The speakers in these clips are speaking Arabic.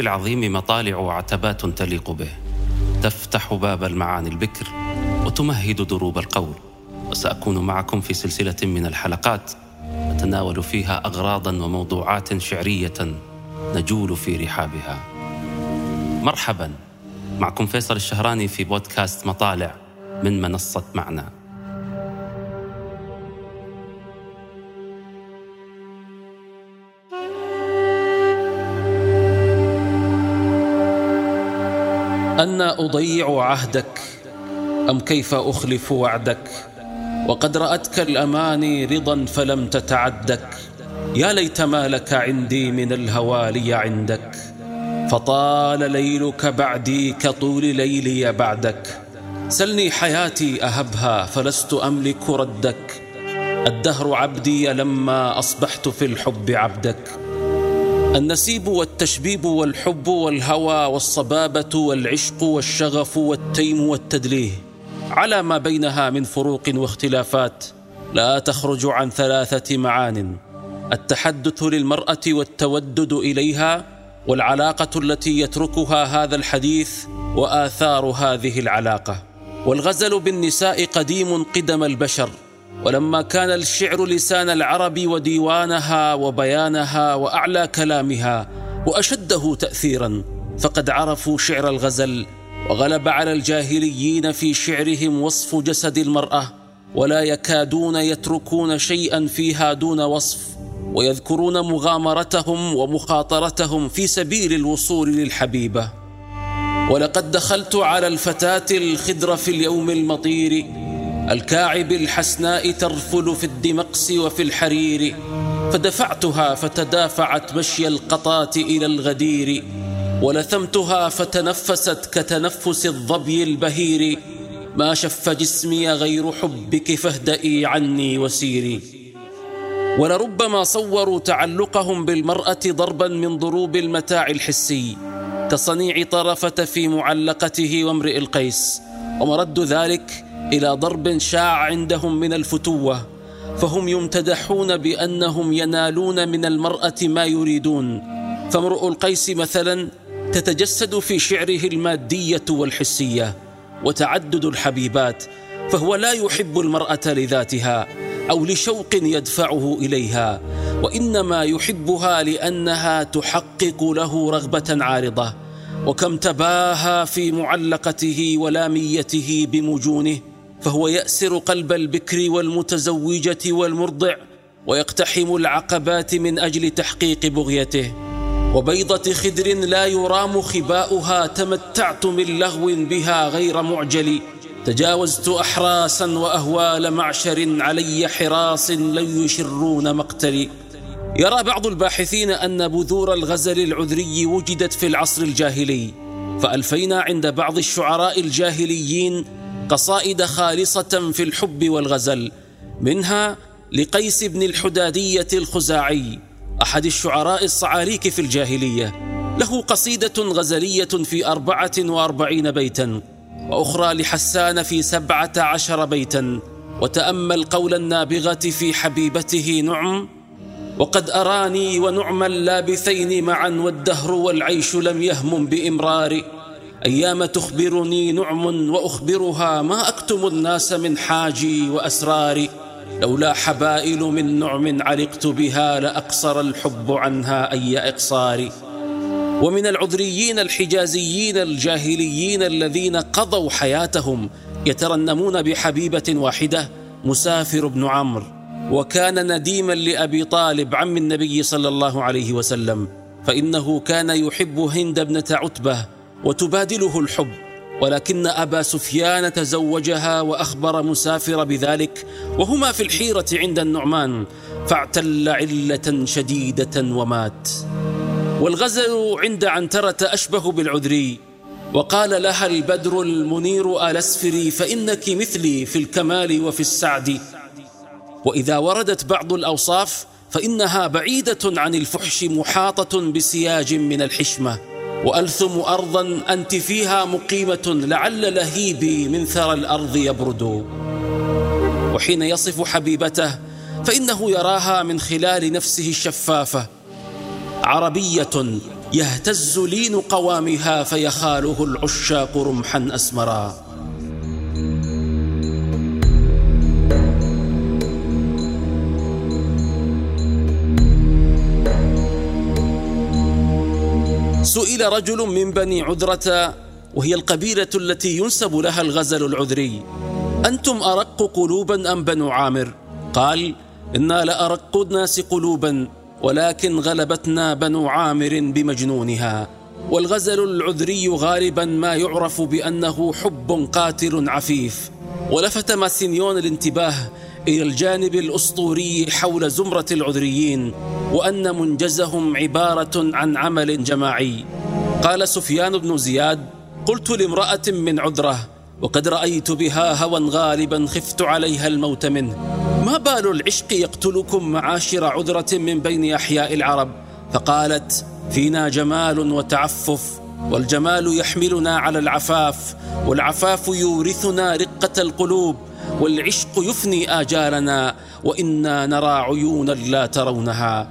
العظيم مطالع وعتبات تليق به. تفتح باب المعاني البكر وتمهد دروب القول. وسأكون معكم في سلسلة من الحلقات نتناول فيها أغراضا وموضوعات شعرية نجول في رحابها. مرحبا. معكم فيصل الشهراني في بودكاست مطالع من منصة معنى. أنا أضيع عهدك أم كيف أخلف وعدك؟ وقد رأتك الأماني رضا فلم تتعدك. يا ليت ما لك عندي من الهوى لي عندك فطال ليلك بعدي كطول ليلي بعدك. سلني حياتي أهبها فلست أملك ردك. الدهر عبدي لما أصبحت في الحب عبدك. النسيب والتشبيب والحب والهوى والصبابة والعشق والشغف والتيم والتدليه. على ما بينها من فروق واختلافات لا تخرج عن ثلاثة معان. التحدث للمرأة والتودد إليها والعلاقة التي يتركها هذا الحديث وآثار هذه العلاقة. والغزل بالنساء قديم قدم البشر. ولما كان الشعر لسان العرب وديوانها وبيانها وأعلى كلامها وأشده تاثيرا فقد عرفوا شعر الغزل وغلب على الجاهليين في شعرهم وصف جسد المرأة ولا يكادون يتركون شيئا فيها دون وصف ويذكرون مغامرتهم ومخاطرتهم في سبيل الوصول للحبيبة. ولقد دخلت على الفتاة الخدر في اليوم المطير الكاعب الحسناء ترفل في الدمقس وفي الحرير فدفعتها فتدافعت مشي القطاة إلى الغدير ولثمتها فتنفست كتنفس الظبي البهير. ما شف جسمي غير حبك فاهدئي عني وسيري. ولربما صوروا تعلقهم بالمرأة ضربا من ضروب المتاع الحسي كصنيع طرفة في معلقته وامرئ القيس. ومرد ذلك إلى ضرب شاع عندهم من الفتوة فهم يمتدحون بأنهم ينالون من المرأة ما يريدون. فامرؤ القيس مثلا تتجسد في شعره المادية والحسية وتعدد الحبيبات فهو لا يحب المرأة لذاتها أو لشوق يدفعه إليها وإنما يحبها لأنها تحقق له رغبة عارضة. وكم تباهى في معلقته ولاميته بمجونه فهو يأسر قلب البكر والمتزوجة والمرضع ويقتحم العقبات من أجل تحقيق بغيته. وبيضة خدر لا يرام خباؤها تمتعت من لغو بها غير معجل. تجاوزت أحراسا وأهوال معشر علي حراس لن يشرون مقتلي يرى بعض الباحثين أن بذور الغزل العذري وجدت في العصر الجاهلي. فألفينا عند بعض الشعراء الجاهليين قصائد خالصة في الحب والغزل منها لقيس بن الحدادية الخزاعي أحد الشعراء الصعاليك في الجاهلية. له قصيدة غزلية في أربعة وأربعين بيتا وأخرى لحسان في سبعة عشر بيتا. وتأمل قول النابغة في حبيبته نعم وقد أراني ونعم اللابثين معا والدهر والعيش لم يهم بإمرار أيام تخبرني نعم وأخبرها ما أكتم الناس من حاجي وأسراري لولا حبائل من نعم علقت بها لأقصر الحب عنها أي إقصار ومن العذريين الحجازيين الجاهليين الذين قضوا حياتهم يترنمون بحبيبة واحدة مسافر بن عمرو وكان نديما لأبي طالب عم النبي صلى الله عليه وسلم فإنه كان يحب هند ابنة عتبة وتبادله الحب. ولكن أبا سفيان تزوجها وأخبر مسافر بذلك وهما في الحيرة عند النعمان فاعتل علة شديدة ومات. والغزل عند عنترة أشبه بالعذري وقال لها البدر المنير ألسفري فإنك مثلي في الكمال وفي السعد. وإذا وردت بعض الأوصاف فإنها بعيدة عن الفحش محاطة بسياج من الحشمة. وألثم أرضا أنت فيها مقيمة لعل لهيبي من ثرى الأرض يبرد. وحين يصف حبيبته فإنه يراها من خلال نفسه الشفافة. عربية يهتز لين قوامها فيخاله العشاق رمحا أسمرا. سئل رجل من بني عذرة وهي القبيلة التي ينسب لها الغزل العذري. أنتم أرق قلوبا أم بنو عامر؟ قال إنا لأرق الناس قلوبا ولكن غلبتنا بنو عامر بمجنونها. والغزل العذري غالبا ما يعرف بأنه حب قاتل عفيف. ولفت ماسينيون الانتباه إلى الجانب الأسطوري حول زمرة العذريين وأن منجزهم عبارة عن عمل جماعي. قال سفيان بن زياد قلت لامرأة من عذرة وقد رأيت بها هوى غالبا خفت عليها الموت منه. ما بال العشق يقتلكم معاشر عذرة من بين أحياء العرب؟ فقالت فينا جمال وتعفف والجمال يحملنا على العفاف والعفاف يورثنا رقة القلوب والعشق يفني آجالنا وإنا نرى عيونا لا ترونها.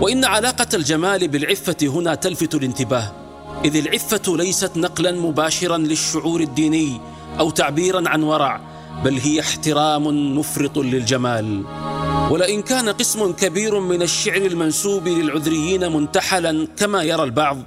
وإن علاقة الجمال بالعفة هنا تلفت الانتباه. إذ العفة ليست نقلا مباشرا للشعور الديني أو تعبيرا عن ورع بل هي احترام مفرط للجمال. ولئن كان قسم كبير من الشعر المنسوب للعذريين منتحلا كما يرى البعض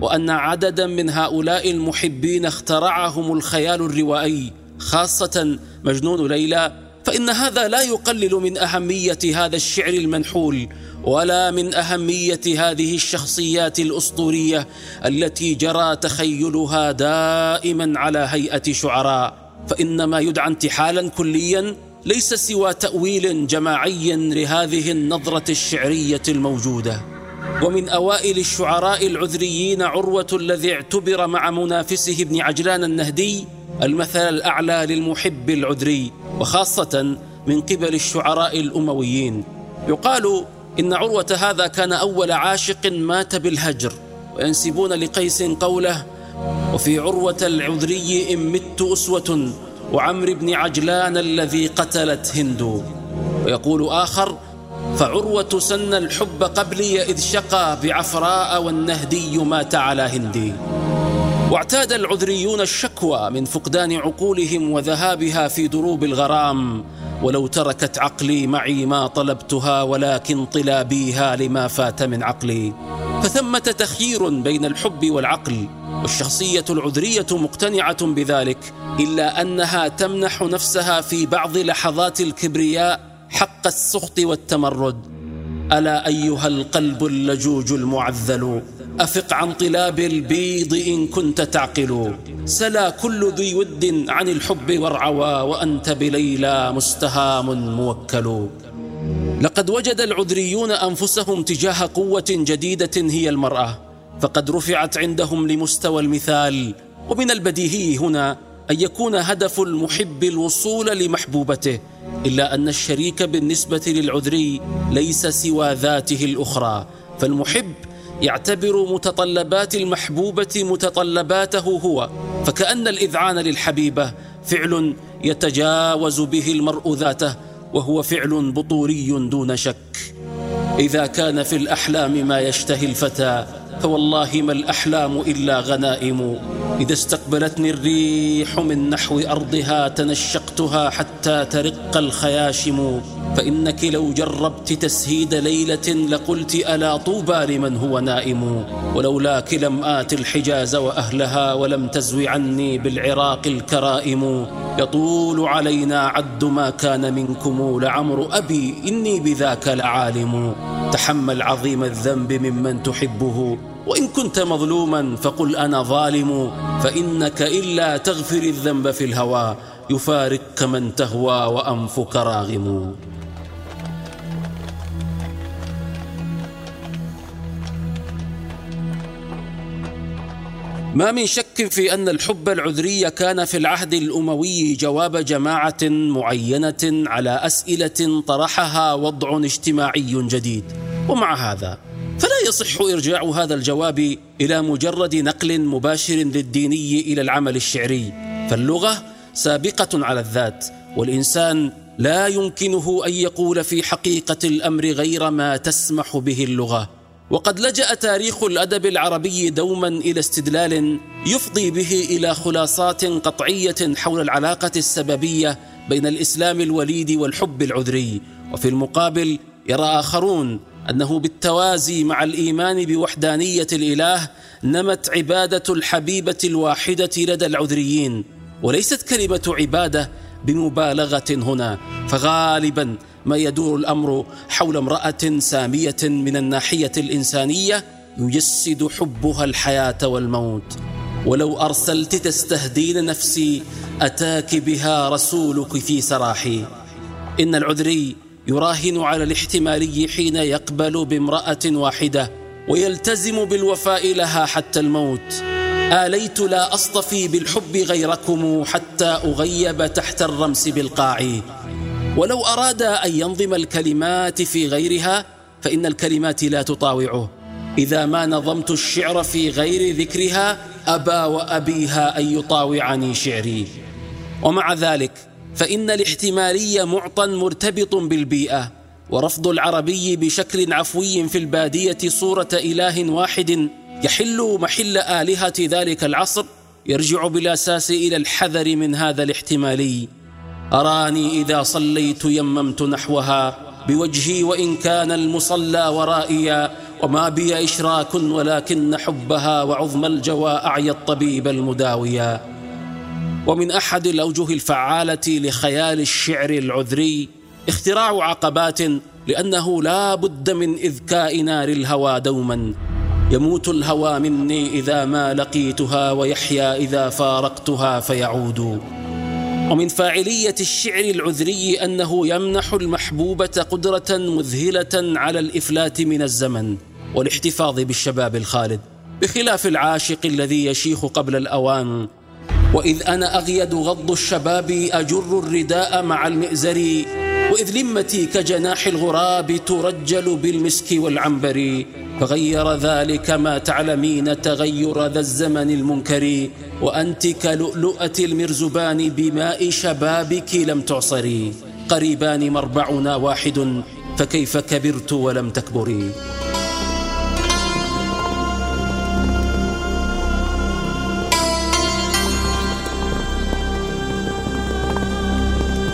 وأن عددا من هؤلاء المحبين اخترعهم الخيال الروائي خاصة مجنون ليلى فإن هذا لا يقلل من أهمية هذا الشعر المنحول ولا من أهمية هذه الشخصيات الأسطورية التي جرى تخيلها دائما على هيئة شعراء. فإن ما يدعى انتحالا كليا ليس سوى تأويل جماعي لهذه النظرة الشعرية الموجودة. ومن أوائل الشعراء العذريين عروة الذي اعتبر مع منافسه ابن عجلان النهدي المثل الأعلى للمحب العذري وخاصة من قبل الشعراء الأمويين. يقال إن عروة هذا كان أول عاشق مات بالهجر وينسبون لقيس قوله وفي عروة العذري إن مت أسوة وعمر بن عجلان الذي قتلت هند ويقول آخر فعروة سن الحب قبلي إذ شقى بعفراء والنهدي مات على هندي واعتاد العذريون الشكوى من فقدان عقولهم وذهابها في دروب الغرام. ولو تركت عقلي معي ما طلبتها ولكن طلابيها لما فات من عقلي. فثمة تخيير بين الحب والعقل والشخصية العذرية مقتنعة بذلك إلا أنها تمنح نفسها في بعض لحظات الكبرياء حق السخط والتمرد. ألا أيها القلب اللجوج المعذل؟ أفق عن طلاب البيض إن كنت تعقل. سلا كل ذي ود عن الحب وارعوى وأنت بليلى مستهام موكل. لقد وجد العذريون أنفسهم تجاه قوة جديدة هي المرأة فقد رفعت عندهم لمستوى المثال. ومن البديهي هنا أن يكون هدف المحب الوصول لمحبوبته إلا أن الشريك بالنسبة للعذري ليس سوى ذاته الأخرى فالمحب يعتبر متطلبات المحبوبة متطلباته هو فكأن الإذعان للحبيبة فعل يتجاوز به المرء ذاته وهو فعل بطوري دون شك. إذا كان في الأحلام ما يشتهي الفتى فوالله ما الأحلام إلا غنائم. إذا استقبلتني الريح من نحو أرضها تنشقتها حتى ترق الخياشم. فإنك لو جربت تسهيد ليلة لقلت ألا طوبى لمن هو نائم. ولولاك لم آت الحجاز وأهلها ولم تزو عني بالعراق الكرائم. يطول علينا عد ما كان منكم لعمر أبي إني بذاك لعالم. تحمل عظيم الذنب ممن تحبه وإن كنت مظلوما فقل أنا ظالم. فإنك إلا تغفر الذنب في الهوى يفارقك من تهوى وأنفك راغم. ما من شك في أن الحب العذري كان في العهد الأموي جواب جماعة معينة على أسئلة طرحها وضع اجتماعي جديد. ومع هذا فلا يصح إرجاع هذا الجواب إلى مجرد نقل مباشر للديني إلى العمل الشعري. فاللغة سابقة على الذات والإنسان لا يمكنه أن يقول في حقيقة الأمر غير ما تسمح به اللغة. وقد لجأ تاريخ الأدب العربي دوما إلى استدلال يفضي به إلى خلاصات قطعية حول العلاقة السببية بين الإسلام الوليد والحب العذري. وفي المقابل يرى آخرون أنه بالتوازي مع الإيمان بوحدانية الإله نمت عبادة الحبيبة الواحدة لدى العذريين وليست كلمة عبادة بمبالغة هنا فغالبا ما يدور الأمر حول امرأة سامية من الناحية الإنسانية يجسد حبها الحياة والموت. ولو أرسلت تستهدين نفسي أتاك بها رسولك في سراحي. إن العذري يراهن على الاحتمالي حين يقبل بامرأة واحدة ويلتزم بالوفاء لها حتى الموت. آليت لا أصطفي بالحب غيركم حتى أغيب تحت الرمس بالقاع ولو أراد أن ينظم الكلمات في غيرها فإن الكلمات لا تطاوعه. إذا ما نظمت الشعر في غير ذكرها أبى وأبيها أن يطاوعني شعري. ومع ذلك فإن الاحتمالي معطى مرتبط بالبيئة ورفض العربي بشكل عفوي في البادية صورة إله واحد يحل محل آلهة ذلك العصر يرجع بالأساس إلى الحذر من هذا الاحتمالي. أراني إذا صليت يممت نحوها بوجهي وإن كان المصلى ورائيا وما بي إشراك ولكن حبها وعظم الجوى أعيا الطبيب المداويا. ومن أحد الأوجه الفعالة لخيال الشعر العذري اختراع عقبات لأنه لا بد من إذكاء نار الهوى دوما. يموت الهوى مني إذا ما لقيتها ويحيا إذا فارقتها فيعود. ومن فاعلية الشعر العذري أنه يمنح المحبوبة قدرة مذهلة على الإفلات من الزمن والاحتفاظ بالشباب الخالد بخلاف العاشق الذي يشيخ قبل الأوان. وإذ أنا أغيد غض الشباب أجر الرداء مع المئزر وإذ لمتي كجناح الغراب ترجل بالمسك والعنبر فغير ذلك ما تعلمين تغير ذا الزمن المنكر. وأنت كلؤلؤة المرزبان بماء شبابك لم تعصري قريبان مربعنا واحد فكيف كبرت ولم تكبري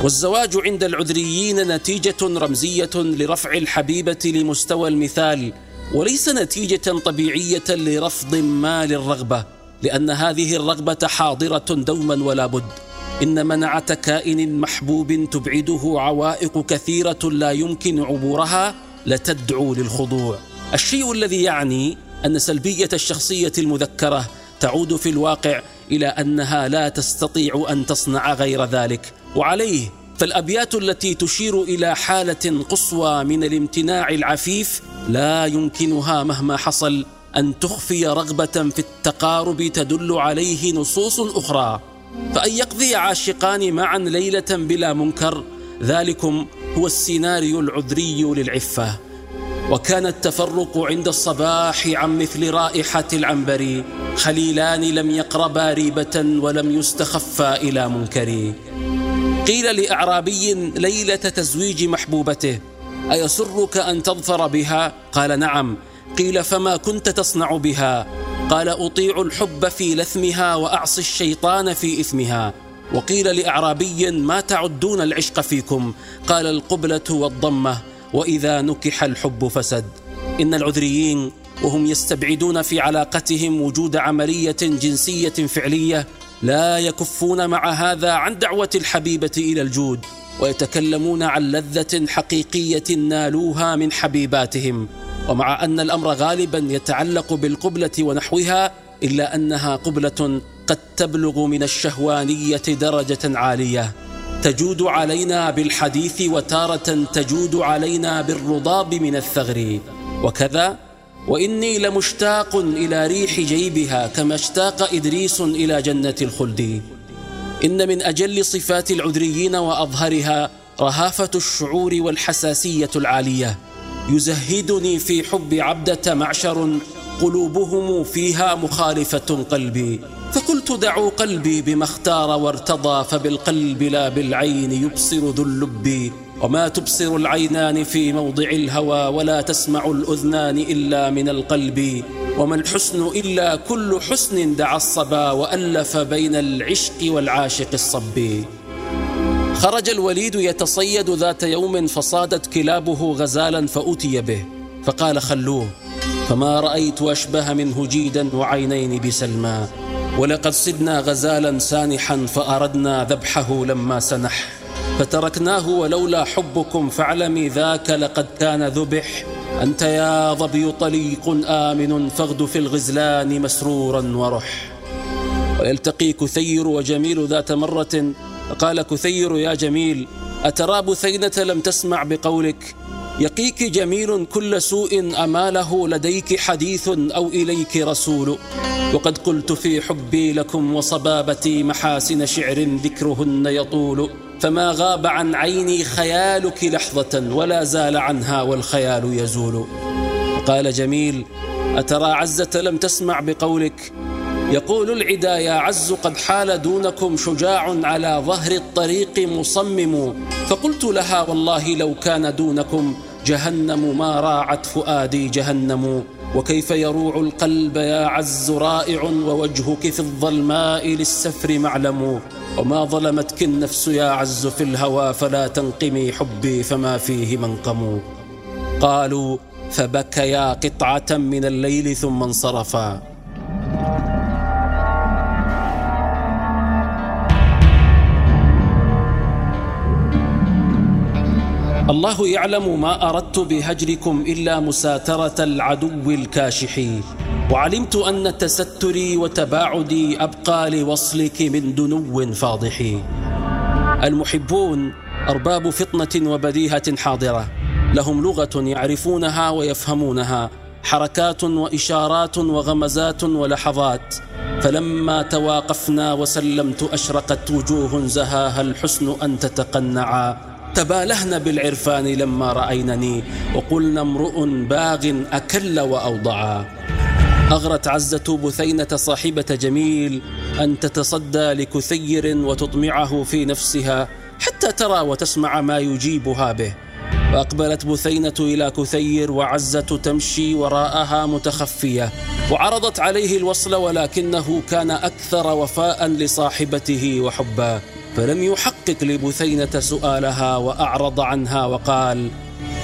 والزواج عند العذريين نتيجة رمزية لرفع الحبيبة لمستوى المثال وليس نتيجة طبيعية لرفض ما للرغبة لأن هذه الرغبة حاضرة دوما ولا بد. إن منعة كائن محبوب تبعده عوائق كثيرة لا يمكن عبورها لتدعو للخضوع. الشيء الذي يعني أن سلبية الشخصية المذكرة تعود في الواقع إلى أنها لا تستطيع أن تصنع غير ذلك. وعليه فالأبيات التي تشير إلى حالة قصوى من الامتناع العفيف لا يمكنها مهما حصل أن تخفي رغبة في التقارب تدل عليه نصوص أخرى. فأن يقضي عاشقان معا ليلة بلا منكر ذلكم هو السيناريو العذري للعفة. وكان التفرق عند الصباح عن مثل رائحة العنبر خليلان لم يقربا ريبة ولم يستخفا إلى منكر قيل لأعرابي ليلة تزويج محبوبته أيسرك أن تظفر بها؟ قال نعم قيل فما كنت تصنع بها؟ قال أطيع الحب في لثمها وأعصي الشيطان في إثمها وقيل لأعرابي ما تعدون العشق فيكم؟ قال القبلة والضمة وإذا نكح الحب فسد. إن العذريين وهم يستبعدون في علاقتهم وجود عملية جنسية فعلية لا يكفون مع هذا عن دعوة الحبيبة إلى الجود ويتكلمون عن لذة حقيقية نالوها من حبيباتهم. ومع أن الأمر غالبا يتعلق بالقبلة ونحوها إلا أنها قبلة قد تبلغ من الشهوانية درجة عالية. تجود علينا بالحديث وتارة تجود علينا بالرضاب من الثغر. وكذا وإني لمشتاق إلى ريح جيبها كما اشتاق إدريس إلى جنة الخلد. إن من أجل صفات العذريين وأظهرها رهافة الشعور والحساسية العالية. يزهدني في حب عبدة معشر قلوبهم فيها مخالفة قلبي. فقلت دعوا قلبي بما اختار وارتضى فبالقلب لا بالعين يبصر ذو اللب. وما تبصر العينان في موضع الهوى ولا تسمع الأذنان إلا من القلب. وما الحسن إلا كل حسن دعا الصبا وألف بين العشق والعاشق الصبي خرج الوليد يتصيد ذات يوم فصادت كلابه غزالا فأتي به. فقال خلوه فما رأيت أشبه منه جيدا وعينين بسلمى ولقد صدنا غزالا سانحا فأردنا ذبحه لما سنح. فتركناه ولولا حبكم فاعلمي ذاك لقد كان ذبح. أنت يا ظبي طليق آمن فاغد في الغزلان مسرورا ورح ويلتقي كثير وجميل ذات مرة. قال كثير يا جميل أترى بثينة لم تسمع بقولك؟ يقيك جميل كل سوء أماله لديك حديث أو إليك رسول. وقد قلت في حبي لكم وصبابتي محاسن شعر ذكرهن يطول. فما غاب عن عيني خيالك لحظة ولا زال عنها والخيال يزول. قال جميل أترى عزة لم تسمع بقولك يقول العدا يا عز قد حال دونكم شجاع على ظهر الطريق مصمم. فقلت لها والله لو كان دونكم جهنم ما راعت فؤادي جهنم. وكيف يروع القلب يا عز رائع ووجهك في الظلماء للسفر معلم. وما ظلمتك النفس يا عز في الهوى فلا تنقمي حبي فما فيه منقم. قالوا فبكيا قطعة من الليل ثم انصرفا. الله يعلم ما أردت بهجركم إلا مساترة العدو الكاشح وعلمت أن تستري وتباعدي أبقى لوصلك من دنو فاضح المحبون أرباب فطنة وبديهة حاضرة. لهم لغة يعرفونها ويفهمونها حركات وإشارات وغمزات ولحظات. فلما تواقفنا وسلمت أشرقت وجوه زهاها الحسن أن تتقنعا. تبالهن بالعرفان لما رأينني وقلنا امرؤ باغ أكل وأوضعا أغرت عزة بثينة صاحبة جميل أن تتصدى لكثير وتطمعه في نفسها حتى ترى وتسمع ما يجيبها به. فأقبلت بثينة إلى كثير وعزة تمشي وراءها متخفية وعرضت عليه الوصل ولكنه كان أكثر وفاء لصاحبته وحبا فلم يحقق لبثينة سؤالها وأعرض عنها وقال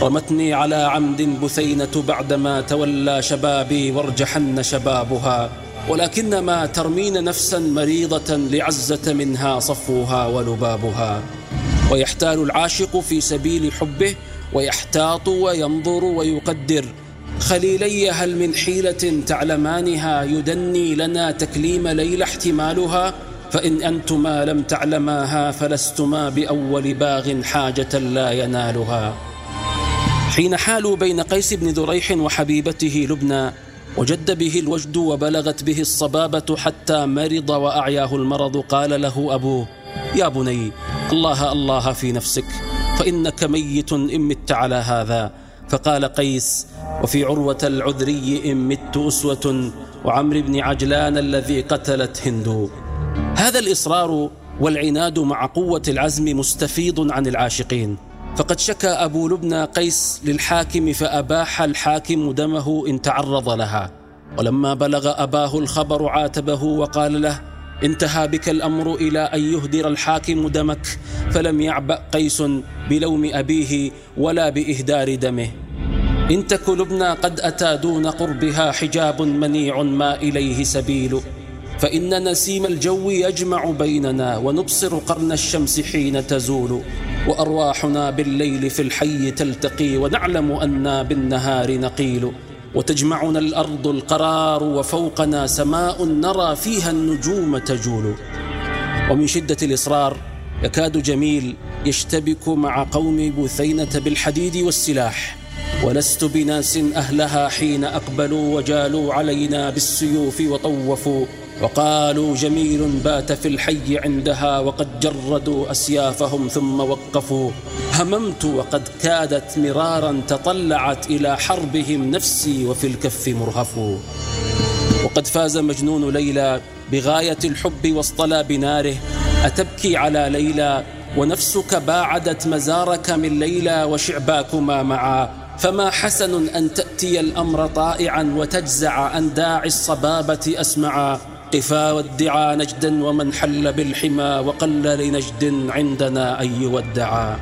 رمتني على عمد بثينة بعدما تولى شبابي وارجحن شبابها ولكنما ترمين نفسا مريضة لعزة منها صفوها ولبابها. ويحتال العاشق في سبيل حبه ويحتاط وينظر ويقدر خليلي هل من حيلة تعلمانها يدني لنا تكليم ليلى احتمالها فإن أنتما لم تعلماها فلستما بأول باغ حاجة لا ينالها. حين حالوا بين قيس بن ذريح وحبيبته لبنى وجد به الوجد وبلغت به الصبابة حتى مرض وأعياه المرض قال له أبوه يا بني الله الله في نفسك فإنك ميت إن مت على هذا. فقال قيس وفي عروة العذري إن مت أسوة وعمر بن عجلان الذي قتلت هند. هذا الإصرار والعناد مع قوة العزم مستفيض عن العاشقين. فقد شكى أبو لبنى قيس للحاكم فأباح الحاكم دمه إن تعرض لها. ولما بلغ أباه الخبر عاتبه وقال له انتهى بك الأمر إلى أن يهدر الحاكم دمك فلم يعبأ قيس بلوم أبيه ولا بإهدار دمه. إن تك لبنى قد أتى دون قربها حجاب منيع ما إليه سبيل. فإن نسيم الجو يجمع بيننا ونبصر قرن الشمس حين تزول وأرواحنا بالليل في الحي تلتقي ونعلم أنا بالنهار نقيل وتجمعنا الأرض القرار وفوقنا سماء نرى فيها النجوم تجول ومن شدة الإصرار يكاد جميل يشتبك مع قوم بثينة بالحديد والسلاح ولست بناس أهلها حين أقبلوا وجالوا علينا بالسيوف وطوفوا وقالوا جميل بات في الحي عندها وقد جردوا أسيافهم ثم وقفوا. هممت وقد كادت مرارا تطلعت إلى حربهم نفسي وفي الكف مرهف وقد فاز مجنون ليلى بغاية الحب واصطلى بناره أتبكي على ليلى ونفسك باعدت مزارك من ليلى وشعباكما معا. فما حسن أن تأتي الأمر طائعا وتجزع عن داعي الصبابة أسمعا. قفا وادعا نجدا ومن حل بالحمى وقل لنجد عندنا أن يودعا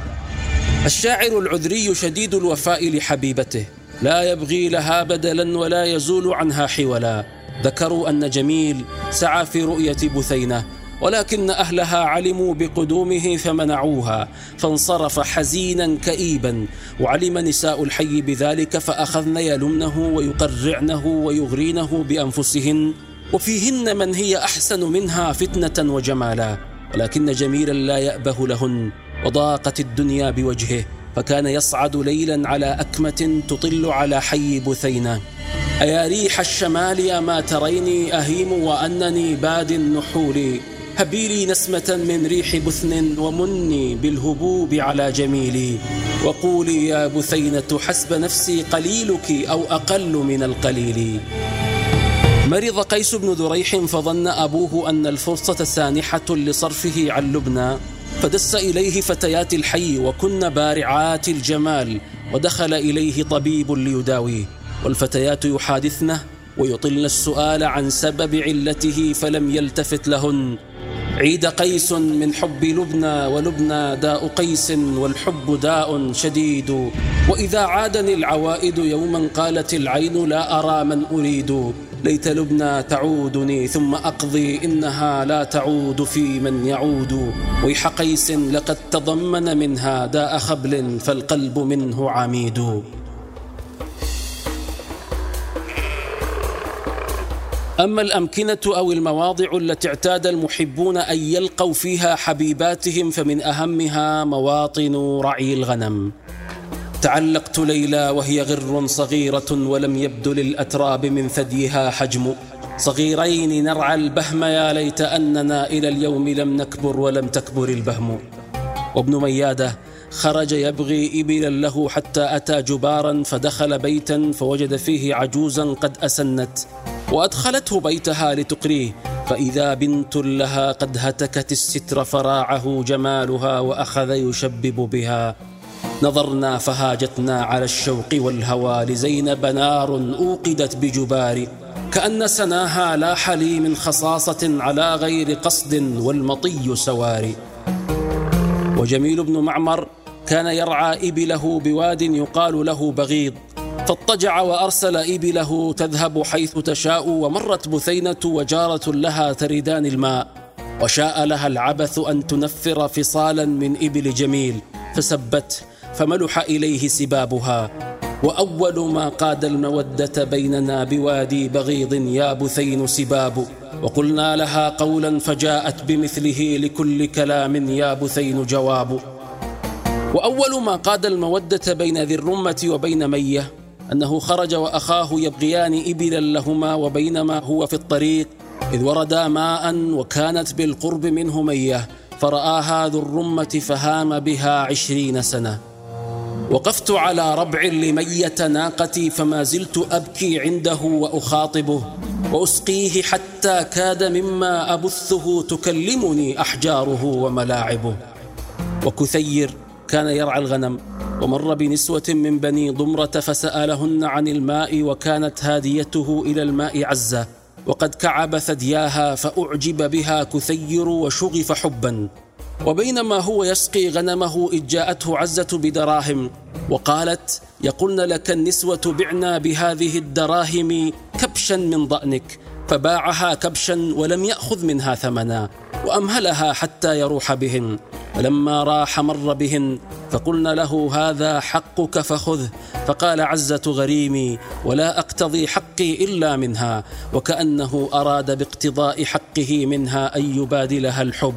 الشاعر العذري شديد الوفاء لحبيبته. لا يبغي لها بدلا ولا يزول عنها حولا. ذكروا أن جميل سعى في رؤية بثينة ولكن أهلها علموا بقدومه فمنعوها فانصرف حزينا كئيبا. وعلم نساء الحي بذلك فأخذن يلمنه ويقرعنه ويغرينه بأنفسهن. وفيهن من هي أحسن منها فتنة وجمالا ولكن جميلا لا يأبه لهن وضاقت الدنيا بوجهه فكان يصعد ليلا على أكمة تطل على حي بثينة. أيا ريح الشمال أما تريني أهيم وأنني باد النحول. هبي لي نسمة من ريح بثن ومني بالهبوب على جميلي. وقولي يا بثينة حسب نفسي قليلك أو أقل من القليل. مرض قيس بن ذريح فظن أبوه أن الفرصة سانحة لصرفه عن لبنى فدس إليه فتيات الحي وكن بارعات الجمال ودخل إليه طبيب ليداويه والفتيات يحادثنه ويطلن السؤال عن سبب علته فلم يلتفت لهن. عيد قيس من حب لبنى ولبنى داء قيس والحب داء شديد. وإذا عادني العوائد يوما قالت العين لا أرى من أريد. ليت لبنى تعودني ثم أقضي إنها لا تعود في من يعود. ويح قيس لقد تضمن منها داء خبل فالقلب منه عميد. أما الأمكنة أو المواضع التي اعتاد المحبون أن يلقوا فيها حبيباتهم فمن أهمها مواطن رعي الغنم. تعلقت ليلى وهي غر صغيرة ولم يبدو للأتراب من ثديها حجم. صغيرين نرعى البهم يا ليت أننا إلى اليوم لم نكبر ولم تكبر البهم. وابن ميادة خرج يبغي إبلا له حتى أتى جبارا فدخل بيتا فوجد فيه عجوزا قد أسنت. وأدخلته بيتها لتقريه فإذا بنت لها قد هتكت الستر فراعه جمالها وأخذ يشبب بها. نظرنا فهاجتنا على الشوق والهوى لزينب نار أوقدت بجبار كأن سناها لاح لي من خصاصة على غير قصد والمطي سوار. وجميل بن معمر كان يرعى إبله بواد يقال له بغيض فاضطجع وأرسل إبله تذهب حيث تشاء ومرت بثينة وجارة لها تردان الماء. وشاء لها العبث أن تنفر فصالا من إبل جميل فسبته فملح إليه سبابها. وأول ما قاد المودة بيننا بوادي بغيض يا بثين سباب. وقلنا لها قولا فجاءت بمثله لكل كلام يا بثين جواب. وأول ما قاد المودة بين ذي الرمة وبين مية أنه خرج وأخاه يبغيان إبلا لهما وبينما هو في الطريق إذ وردا ماء وكانت بالقرب منه مية فرآها ذو الرمة فهام بها عشرين سنة. وقفت على ربع لمية ناقتي فما زلت أبكي عنده وأخاطبه وأسقيه حتى كاد مما أبثه تكلمني أحجاره وملاعبه. وكثير كان يرعى الغنم ومر بنسوة من بني ضمرة فسألهن عن الماء وكانت هاديته إلى الماء عزة. وقد كعب ثدياها فأعجب بها كثير وشغف حبا. وبينما هو يسقي غنمه إذ جاءته عزة بدراهم وقالت يقولن لك النسوة بعنا بهذه الدراهم كبشا من ضأنك فباعها كبشا ولم يأخذ منها ثمنا وأمهلها حتى يروح بهن فلما راح مر بهن فقلنا له هذا حقك فخذه فقال عزة غريمي ولا أقتضي حقي إلا منها وكأنه أراد باقتضاء حقه منها أن يبادلها الحب.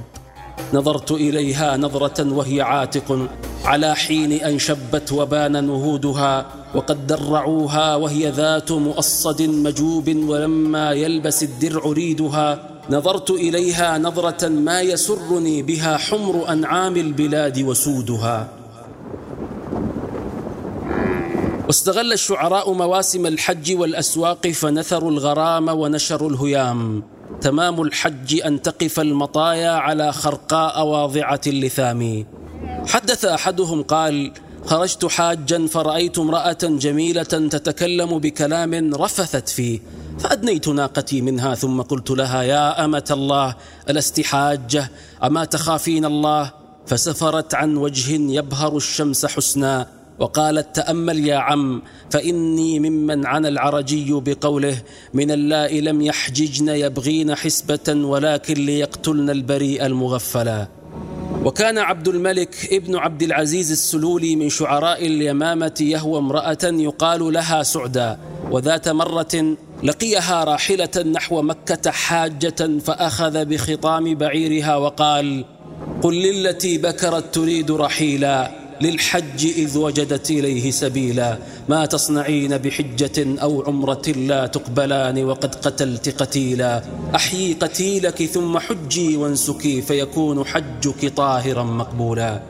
نظرت إليها نظرة وهي عاتق على حين أن شبت وبان نهودها وقد درعوها وهي ذات مؤصد مجوب ولما يلبس الدرع ريدها. نظرت إليها نظرة ما يسرني بها حمر أنعام البلاد وسودها. واستغل الشعراء مواسم الحج والأسواق فنثروا الغرام ونشروا الهيام. تمام الحج أن تقف المطايا على خرقاء واضعة اللثام. حدث أحدهم قال خرجت حاجا فرأيت امرأة جميلة تتكلم بكلام رفثت فيه فأدنيت ناقتي منها ثم قلت لها يا أمة الله ألست حاجة؟ أما تخافين الله؟ فسفرت عن وجه يبهر الشمس حسنا. وقالت تأمل يا عم فإني ممن عن العرجي بقوله من اللائي لم يحججن يبغين حسبة ولكن ليقتلن البريء المغفلا وكان عبد الملك ابن عبد العزيز السلولي من شعراء اليمامة يهوى امرأة يقال لها سعدا وذات مرة لقيها راحلة نحو مكة حاجة فأخذ بخطام بعيرها وقال قل للتي بكرت تريد رحيلا. للحج إذ وجدت إليه سبيلا. ما تصنعين بحجة أو عمرة لا تقبلان وقد قتلت قتيلا. أحيي قتيلك ثم حجي وانسكي فيكون حجك طاهرا مقبولا.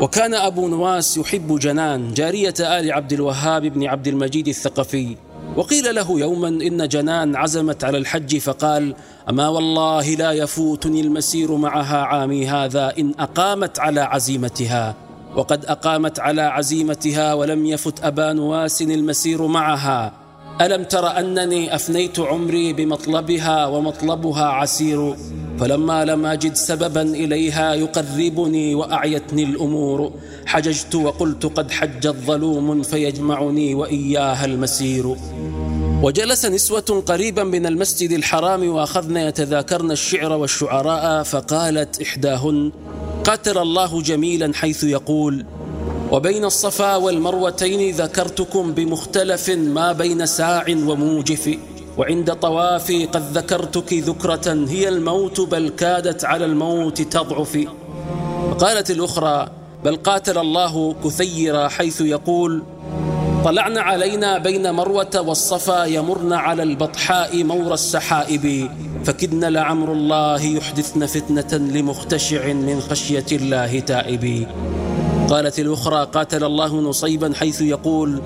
وكان أبو نواس يحب جنان جارية آل عبد الوهاب بن عبد المجيد الثقفي. وقيل له يوما إن جنان عزمت على الحج فقال أما والله لا يفوتني المسير معها عامي هذا إن أقامت على عزيمتها. وقد أقامت على عزيمتها ولم يفت أبا نواس المسير معها. ألم تر أنني أفنيت عمري بمطلبها ومطلبها عسير فلما لم أجد سببا إليها يقربني وأعيتني الأمور. حججت وقلت قد حج الظلوم فيجمعني وإياها المسير. وجلس نسوة قريبا من المسجد الحرام وأخذن يتذاكرن الشعر والشعراء فقالت إحداهن قاتل الله جميلا حيث يقول وبين الصفا والمروتين ذكرتكم بمختلف ما بين ساع وموجف وعند طوافي قد ذكرتك ذكرة هي الموت بل كادت على الموت تضعف. قالت الأخرى بل قاتل الله كثيرا حيث يقول طلعن علينا بين مروة والصفا يمرن على البطحاء مور السحائب. فكدن لعمر الله يحدثن فتنة لمختشع من خشية الله تائب. قالت الأخرى قاتل الله نصيبا حيث يقول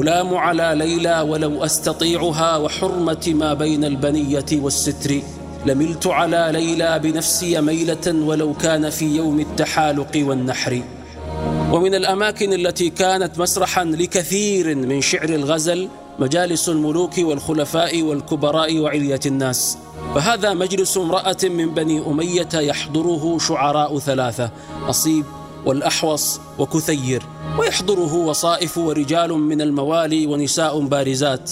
ألام على ليلى ولو أستطيعها وحرمة ما بين البنية والستر. لملت على ليلى بنفسي ميلة ولو كان في يوم التحالق والنحر. ومن الأماكن التي كانت مسرحا لكثير من شعر الغزل مجالس الملوك والخلفاء والكبراء وعلية الناس. فهذا مجلس امرأة من بني أمية يحضره شعراء ثلاثة أصيب والأحوص وكثير. ويحضره وصائف ورجال من الموالي ونساء بارزات.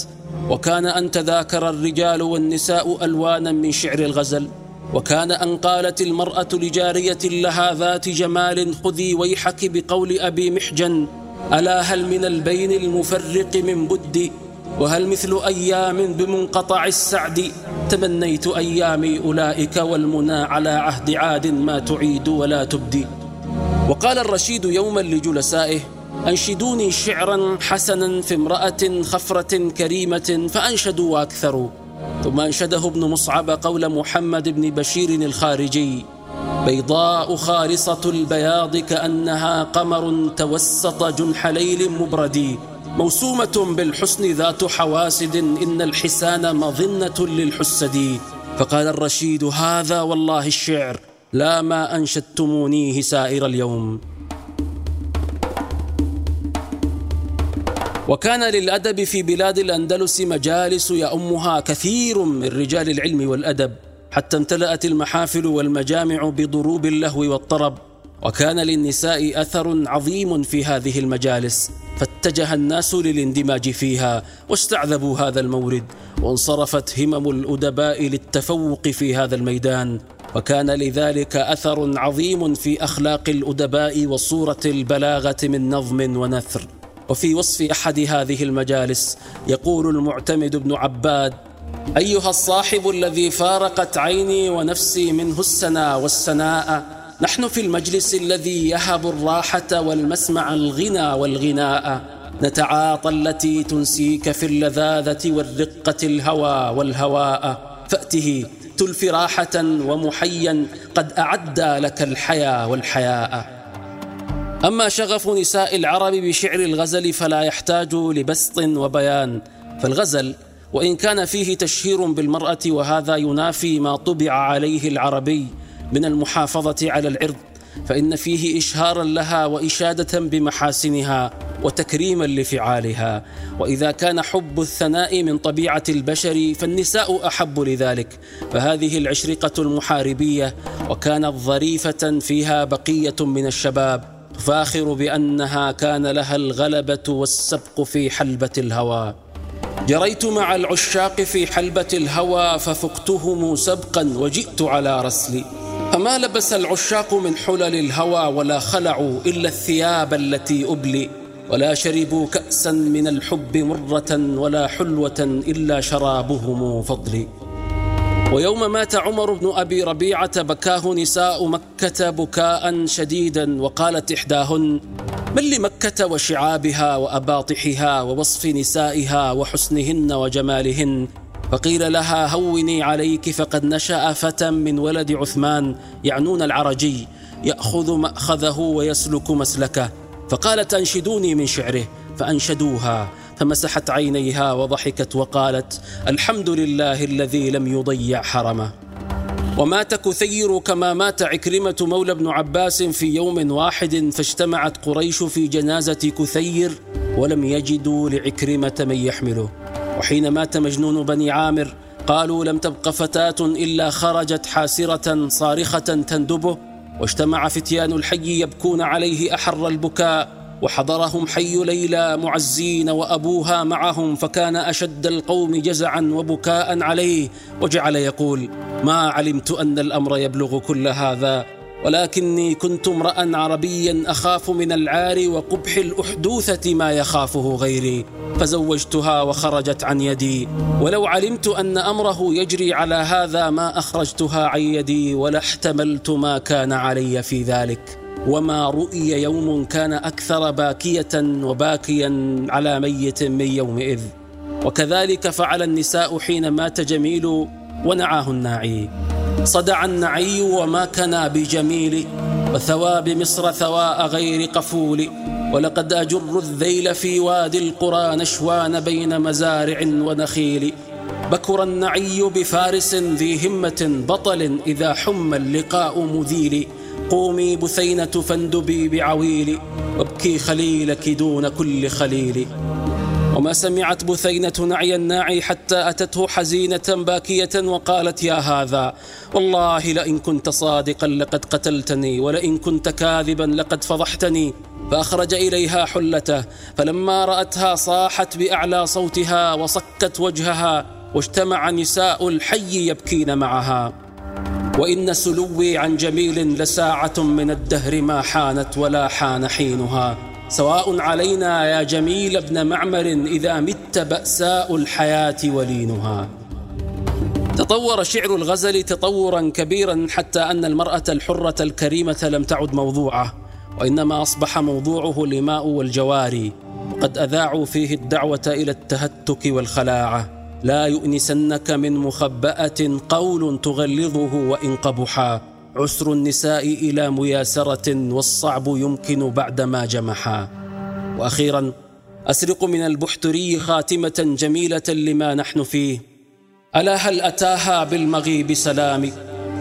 وكان أن تذاكر الرجال والنساء ألوانا من شعر الغزل. وكان أن قالت المرأة لجارية لها ذات جمال خذي ويحك بقول أبي محجن ألا هل من البين المفرق من بد وهل مثل أيام بمنقطع السعد؟ تمنيت أيامي أولئك والمنى على عهد عاد ما تعيد ولا تبدي. وقال الرشيد يوما لجلسائه أنشدوني شعرا حسنا في امرأة خفرة كريمة فأنشدوا وأكثروا ثم أنشده ابن مصعب قول محمد بن بشير الخارجي بيضاء خالصة البياض كأنها قمر توسط جنح ليل مبردي موسومة بالحسن ذات حواسد إن الحسان مظنة للحسد. فقال الرشيد هذا والله الشعر لا ما أنشدتمونيه سائر اليوم. وكان للأدب في بلاد الأندلس مجالس يأمها كثير من رجال العلم والأدب حتى امتلأت المحافل والمجامع بضروب اللهو والطرب. وكان للنساء أثر عظيم في هذه المجالس فاتجه الناس للاندماج فيها واستعذبوا هذا المورد وانصرفت همم الأدباء للتفوق في هذا الميدان وكان لذلك أثر عظيم في أخلاق الأدباء وصورة البلاغة من نظم ونثر. وفي وصف أحد هذه المجالس يقول المعتمد بن عباد أيها الصاحب الذي فارقت عيني ونفسي منه السنا والسناء نحن في المجلس الذي يهب الراحة والمسمع الغنى والغناء. نتعاطى التي تنسيك في اللذاذة والرقة الهوى والهواء. فأته تلف راحة ومحيا قد أعدى لك الحيا والحياء. أما شغف نساء العرب بشعر الغزل فلا يحتاج لبسط وبيان. فالغزل وإن كان فيه تشهير بالمرأة وهذا ينافي ما طبع عليه العربي. من المحافظة على العرض فإن فيه إشهارا لها وإشادة بمحاسنها وتكريما لفعالها. وإذا كان حب الثناء من طبيعة البشر فالنساء أحب لذلك. فهذه العشرقة المحاربية وكانت ظريفة فيها بقية من الشباب. تفاخر بأنها كان لها الغلبة والسبق في حلبة الهوى. جريت مع العشاق في حلبة الهوى ففقتهم سبقا وجئت على رسلي. فما لبس العشاق من حلل الهوى ولا خلعوا إلا الثياب التي أبلي. ولا شربوا كأسا من الحب مرة ولا حلوة إلا شرابهم فضلي. ويوم مات عمر بن أبي ربيعة بكاه نساء مكة بكاء شديدا وقالت إحداهن من لمكة وشعابها وأباطحها ووصف نسائها وحسنهن وجمالهن؟ فقيل لها هوني عليك فقد نشأ فتى من ولد عثمان يعنون العرجي يأخذ مأخذه ويسلك مسلكه. فقالت أنشدوني من شعره فأنشدوها فمسحت عينيها وضحكت وقالت الحمد لله الذي لم يضيع حرمه. ومات كثير كما مات عكرمة مولى بن عباس في يوم واحد فاجتمعت قريش في جنازة كثير ولم يجدوا لعكرمة من يحمله. وحين مات مجنون بني عامر قالوا لم تبق فتاة إلا خرجت حاسرة صارخة تندبه واجتمع فتيان الحي يبكون عليه أحر البكاء وحضرهم حي ليلى معزين وأبوها معهم فكان أشد القوم جزعا وبكاء عليه وجعل يقول ما علمت أن الأمر يبلغ كل هذا. ولكني كنت امرأ عربيا أخاف من العار وقبح الأحدوثة ما يخافه غيري فزوجتها وخرجت عن يدي. ولو علمت أن أمره يجري على هذا ما أخرجتها عن يدي ولا احتملت ما كان علي في ذلك. وما رؤي يوم كان أكثر باكية وباكيا على ميت من يومئذ. وكذلك فعل النساء حين مات جميل ونعاه الناعي. صدع النعي وما كنا بجميل وثواب مصر ثواء غير قفول. ولقد أجر الذيل في وادي القرى نشوان بين مزارع ونخيل. بكر النعي بفارس ذي همة بطل إذا حم اللقاء مذيل. قومي بثينة فاندبي بعويل. وابكي خليلك دون كل خليل. وما سمعت بثينة نعي الناعي حتى أتته حزينة باكية وقالت يا هذا والله لئن كنت صادقا لقد قتلتني ولئن كنت كاذبا لقد فضحتني فأخرج إليها حلته فلما رأتها صاحت بأعلى صوتها وصكت وجهها واجتمع نساء الحي يبكين معها. وإن سلوي عن جميل لساعة من الدهر ما حانت ولا حان حينها. سواء علينا يا جميل ابن معمر إذا مت بأساء الحياة ولينها. تطور شعر الغزل تطورا كبيرا حتى أن المرأة الحرة الكريمة لم تعد موضوعة وإنما أصبح موضوعه الإماء والجواري. وقد أذاعوا فيه الدعوة إلى التهتك والخلاعة. لا يؤنسنك من مخبأة قول تغلظه وإن قبحا. عسر النساء إلى مياسرة والصعب يمكن بعدما جمحا. وأخيرا أسرق من البحتري خاتمة جميلة لما نحن فيه. ألا هل أتاها بالمغيب سلامي؟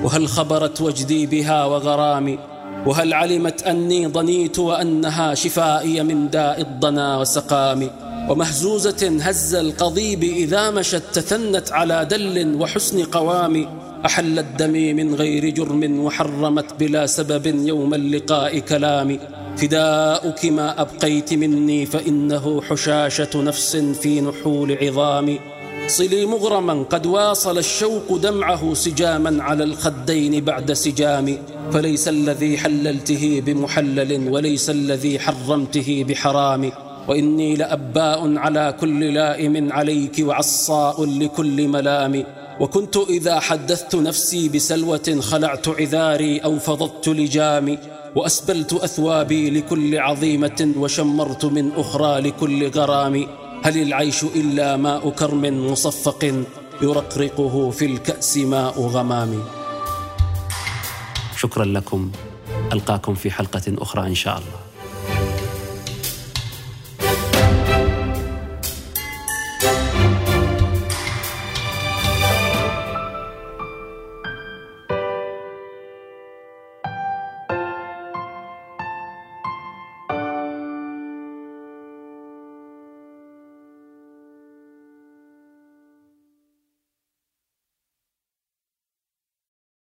وهل خبرت وجدي بها وغرامي؟ وهل علمت أني ضنيت وأنها شفائي من داء الضنا وسقامي؟ ومهزوزة هز القضيب إذا مشت تثنت على دل وحسن قوام أحلت دمي من غير جرم وحرمت بلا سبب يوم اللقاء كلامي. فداؤك ما أبقيت مني فإنه حشاشة نفس في نحول عظامي. صلي مغرما قد واصل الشوق دمعه سجاما على الخدين بعد سجام فليس الذي حللته بمحلل وليس الذي حرمته بحرام وإني لأباء على كل لائم عليك وعصاء لكل ملام وكنت إذا حدثت نفسي بسلوة خلعت عذاري أو فضضت لجامي وأسبلت أثوابي لكل عظيمة وشمرت من أخرى لكل غرام هل العيش إلا ماء كرم مصفق يرقرقه في الكأس ماء غمام شكرا لكم. ألقاكم في حلقة أخرى إن شاء الله.